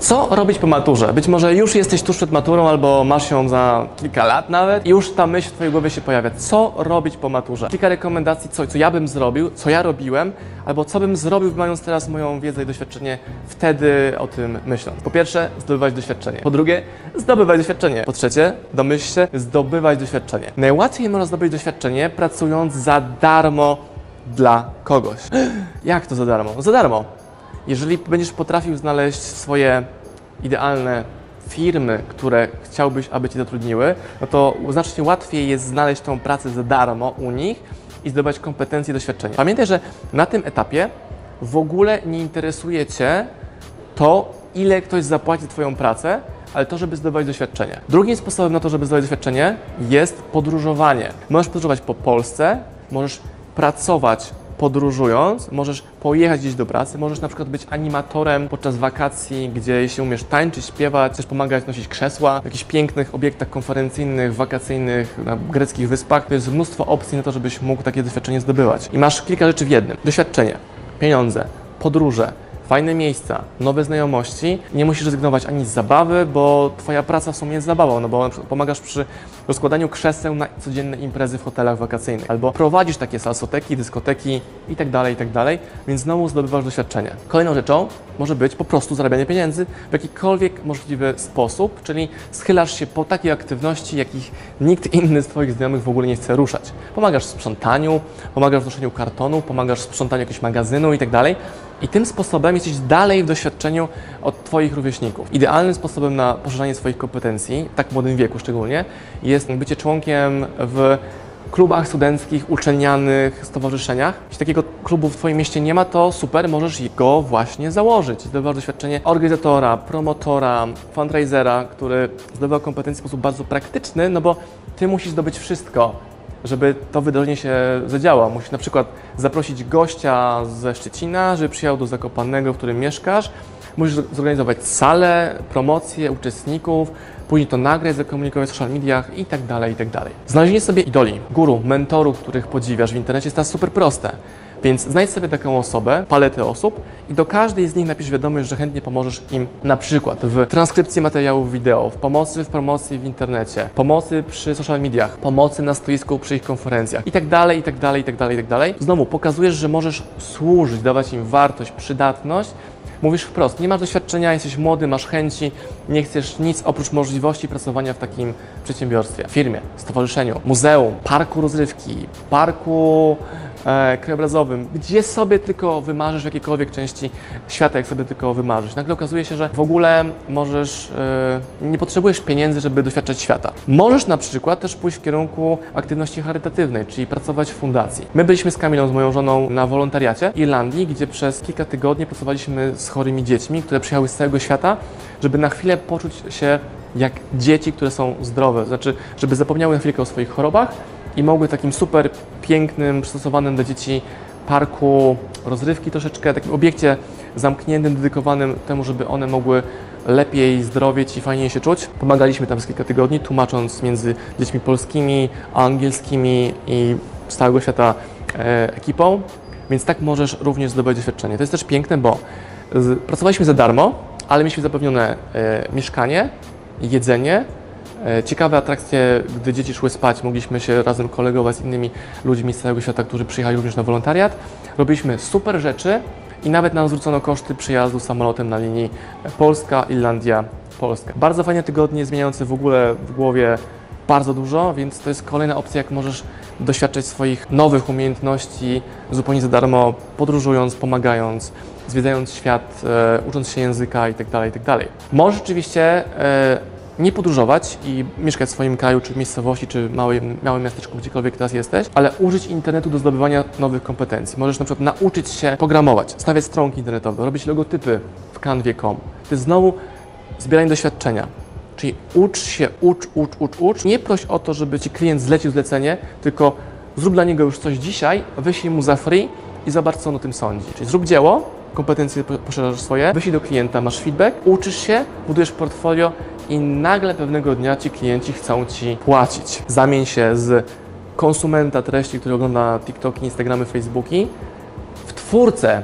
Co robić po maturze? Być może już jesteś tuż przed maturą, albo masz ją za kilka lat nawet, i już ta myśl w Twojej głowie się pojawia. Co robić po maturze? Kilka rekomendacji, co, co ja bym zrobił, co ja robiłem, albo co bym zrobił, mając teraz moją wiedzę i doświadczenie, wtedy o tym myśląc. Po pierwsze, zdobywać doświadczenie. Po drugie, zdobywać doświadczenie. Po trzecie, domyśl się, zdobywać doświadczenie. Najłatwiej można zdobyć doświadczenie, pracując za darmo dla kogoś. Jak to za darmo? Za darmo. Jeżeli będziesz potrafił znaleźć swoje idealne firmy, które chciałbyś, aby Cię zatrudniły, no to znacznie łatwiej jest znaleźć tą pracę za darmo u nich i zdobywać kompetencje i doświadczenie. Pamiętaj, że na tym etapie w ogóle nie interesuje Cię to, ile ktoś zapłaci za Twoją pracę, ale to, żeby zdobywać doświadczenie. Drugim sposobem na to, żeby zdobywać doświadczenie jest podróżowanie. Możesz podróżować po Polsce, możesz pracować podróżując, możesz pojechać gdzieś do pracy, możesz na przykład być animatorem podczas wakacji, gdzie jeśli umiesz tańczyć, śpiewać, chcesz pomagać nosić krzesła w jakichś pięknych obiektach konferencyjnych, wakacyjnych na greckich wyspach, to jest mnóstwo opcji na to, żebyś mógł takie doświadczenie zdobywać. I masz kilka rzeczy w jednym. Doświadczenie, pieniądze, podróże, fajne miejsca, nowe znajomości. Nie musisz rezygnować ani z zabawy, bo Twoja praca w sumie jest zabawą, no bo pomagasz przy rozkładaniu krzeseł na codzienne imprezy w hotelach wakacyjnych, albo prowadzisz takie salsoteki, dyskoteki itd., tak itd., tak więc znowu zdobywasz doświadczenie. Kolejną rzeczą może być po prostu zarabianie pieniędzy w jakikolwiek możliwy sposób, czyli schylasz się po takiej aktywności, jakich nikt inny z Twoich znajomych w ogóle nie chce ruszać. Pomagasz w sprzątaniu, pomagasz w noszeniu kartonu, pomagasz w sprzątaniu jakiegoś magazynu itd., tak i tym sposobem jesteś dalej w doświadczeniu od Twoich rówieśników. Idealnym sposobem na poszerzanie swoich kompetencji, tak w młodym wieku szczególnie, jest bycie członkiem w klubach studenckich, uczelnianych, stowarzyszeniach. Jeśli takiego klubu w Twoim mieście nie ma, to super, możesz go właśnie założyć. Zdobywasz doświadczenie organizatora, promotora, fundraisera, który zdobywa kompetencje w sposób bardzo praktyczny, no bo Ty musisz zdobyć wszystko żeby to wydarzenie się zadziałało. Musisz na przykład zaprosić gościa ze Szczecina, żeby przyjechał do Zakopanego, w którym mieszkasz. Musisz zorganizować salę, promocję uczestników, później to nagrać, zakomunikować w social mediach i tak dalej, i tak dalej. Znalezienie sobie idoli, guru, mentorów, których podziwiasz w internecie jest teraz super proste. Więc znajdź sobie taką osobę, paletę osób i do każdej z nich napisz wiadomość, że chętnie pomożesz im na przykład w transkrypcji materiałów wideo, w pomocy w promocji w internecie, pomocy przy social mediach, pomocy na stoisku przy ich konferencjach i tak dalej, i tak dalej, i tak dalej, i tak dalej. Znowu pokazujesz, że możesz służyć, dawać im wartość, przydatność, mówisz wprost, nie masz doświadczenia, jesteś młody, masz chęci, nie chcesz nic oprócz możliwości pracowania w takim przedsiębiorstwie, firmie, stowarzyszeniu, muzeum, parku rozrywki, parku krajobrazowym, gdzie sobie tylko wymarzysz w jakiejkolwiek części świata, jak sobie tylko wymarzysz. Nagle okazuje się, że w ogóle możesz, e, nie potrzebujesz pieniędzy, żeby doświadczać świata. Możesz na przykład też pójść w kierunku aktywności charytatywnej, czyli pracować w fundacji. My byliśmy z Kamilą, z moją żoną na wolontariacie w Irlandii, gdzie przez kilka tygodni pracowaliśmy z chorymi dziećmi, które przyjechały z całego świata, żeby na chwilę poczuć się jak dzieci, które są zdrowe, znaczy, żeby zapomniały na chwilkę o swoich chorobach i mogły w takim super pięknym, przystosowanym dla dzieci parku rozrywki troszeczkę, takim obiekcie zamkniętym, dedykowanym temu, żeby one mogły lepiej zdrowieć i fajniej się czuć. Pomagaliśmy tam z kilka tygodni, tłumacząc między dziećmi polskimi a angielskimi i z całego świata e, ekipą, więc tak możesz również zdobyć doświadczenie. To jest też piękne, bo z, pracowaliśmy za darmo, ale mieliśmy zapewnione e, mieszkanie, jedzenie, E, ciekawe atrakcje, gdy dzieci szły spać, mogliśmy się razem kolegować z innymi ludźmi z całego świata, którzy przyjechali również na wolontariat. Robiliśmy super rzeczy i nawet nam zwrócono koszty przyjazdu samolotem na linii Polska, Irlandia, Polska. Bardzo fajne tygodnie, zmieniające w ogóle w głowie bardzo dużo, więc to jest kolejna opcja, jak możesz doświadczać swoich nowych umiejętności zupełnie za darmo, podróżując, pomagając, zwiedzając świat, e, ucząc się języka itd. Tak itd. Tak możesz oczywiście e, nie podróżować i mieszkać w swoim kraju, czy miejscowości, czy małym, małym miasteczku, gdziekolwiek teraz jesteś, ale użyć internetu do zdobywania nowych kompetencji. Możesz na przykład nauczyć się programować, stawiać stronki internetowe, robić logotypy w Canvie.com. To jest znowu zbieranie doświadczenia. Czyli ucz się, ucz, ucz, ucz, ucz. Nie proś o to, żeby ci klient zlecił zlecenie, tylko zrób dla niego już coś dzisiaj, wyślij mu za free i zobacz, co on o tym sądzi. Czyli zrób dzieło, kompetencje po- poszerzasz swoje, wyślij do klienta, masz feedback, uczysz się, budujesz portfolio i nagle pewnego dnia ci klienci chcą ci płacić. Zamień się z konsumenta treści, który ogląda TikToki, Instagramy, Facebooki, w twórcę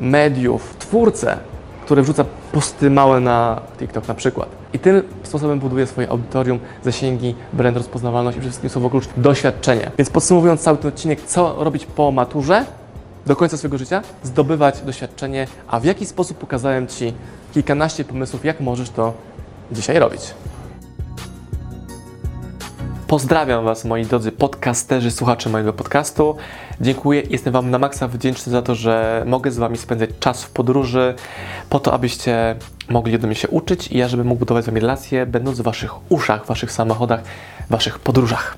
mediów, twórcę, który wrzuca posty małe na TikTok na przykład. I tym sposobem buduje swoje audytorium, zasięgi, brand, rozpoznawalność i przede wszystkim słowo klucz doświadczenie. Więc podsumowując cały ten odcinek, co robić po maturze do końca swojego życia? Zdobywać doświadczenie, a w jaki sposób pokazałem Ci kilkanaście pomysłów, jak możesz to dzisiaj robić. Pozdrawiam Was, moi drodzy podcasterzy, słuchacze mojego podcastu. Dziękuję, jestem Wam na maksa wdzięczny za to, że mogę z Wami spędzać czas w podróży, po to, abyście mogli ode mnie się uczyć i ja, żebym mógł budować z Wami relacje, będąc w Waszych uszach, Waszych samochodach, Waszych podróżach.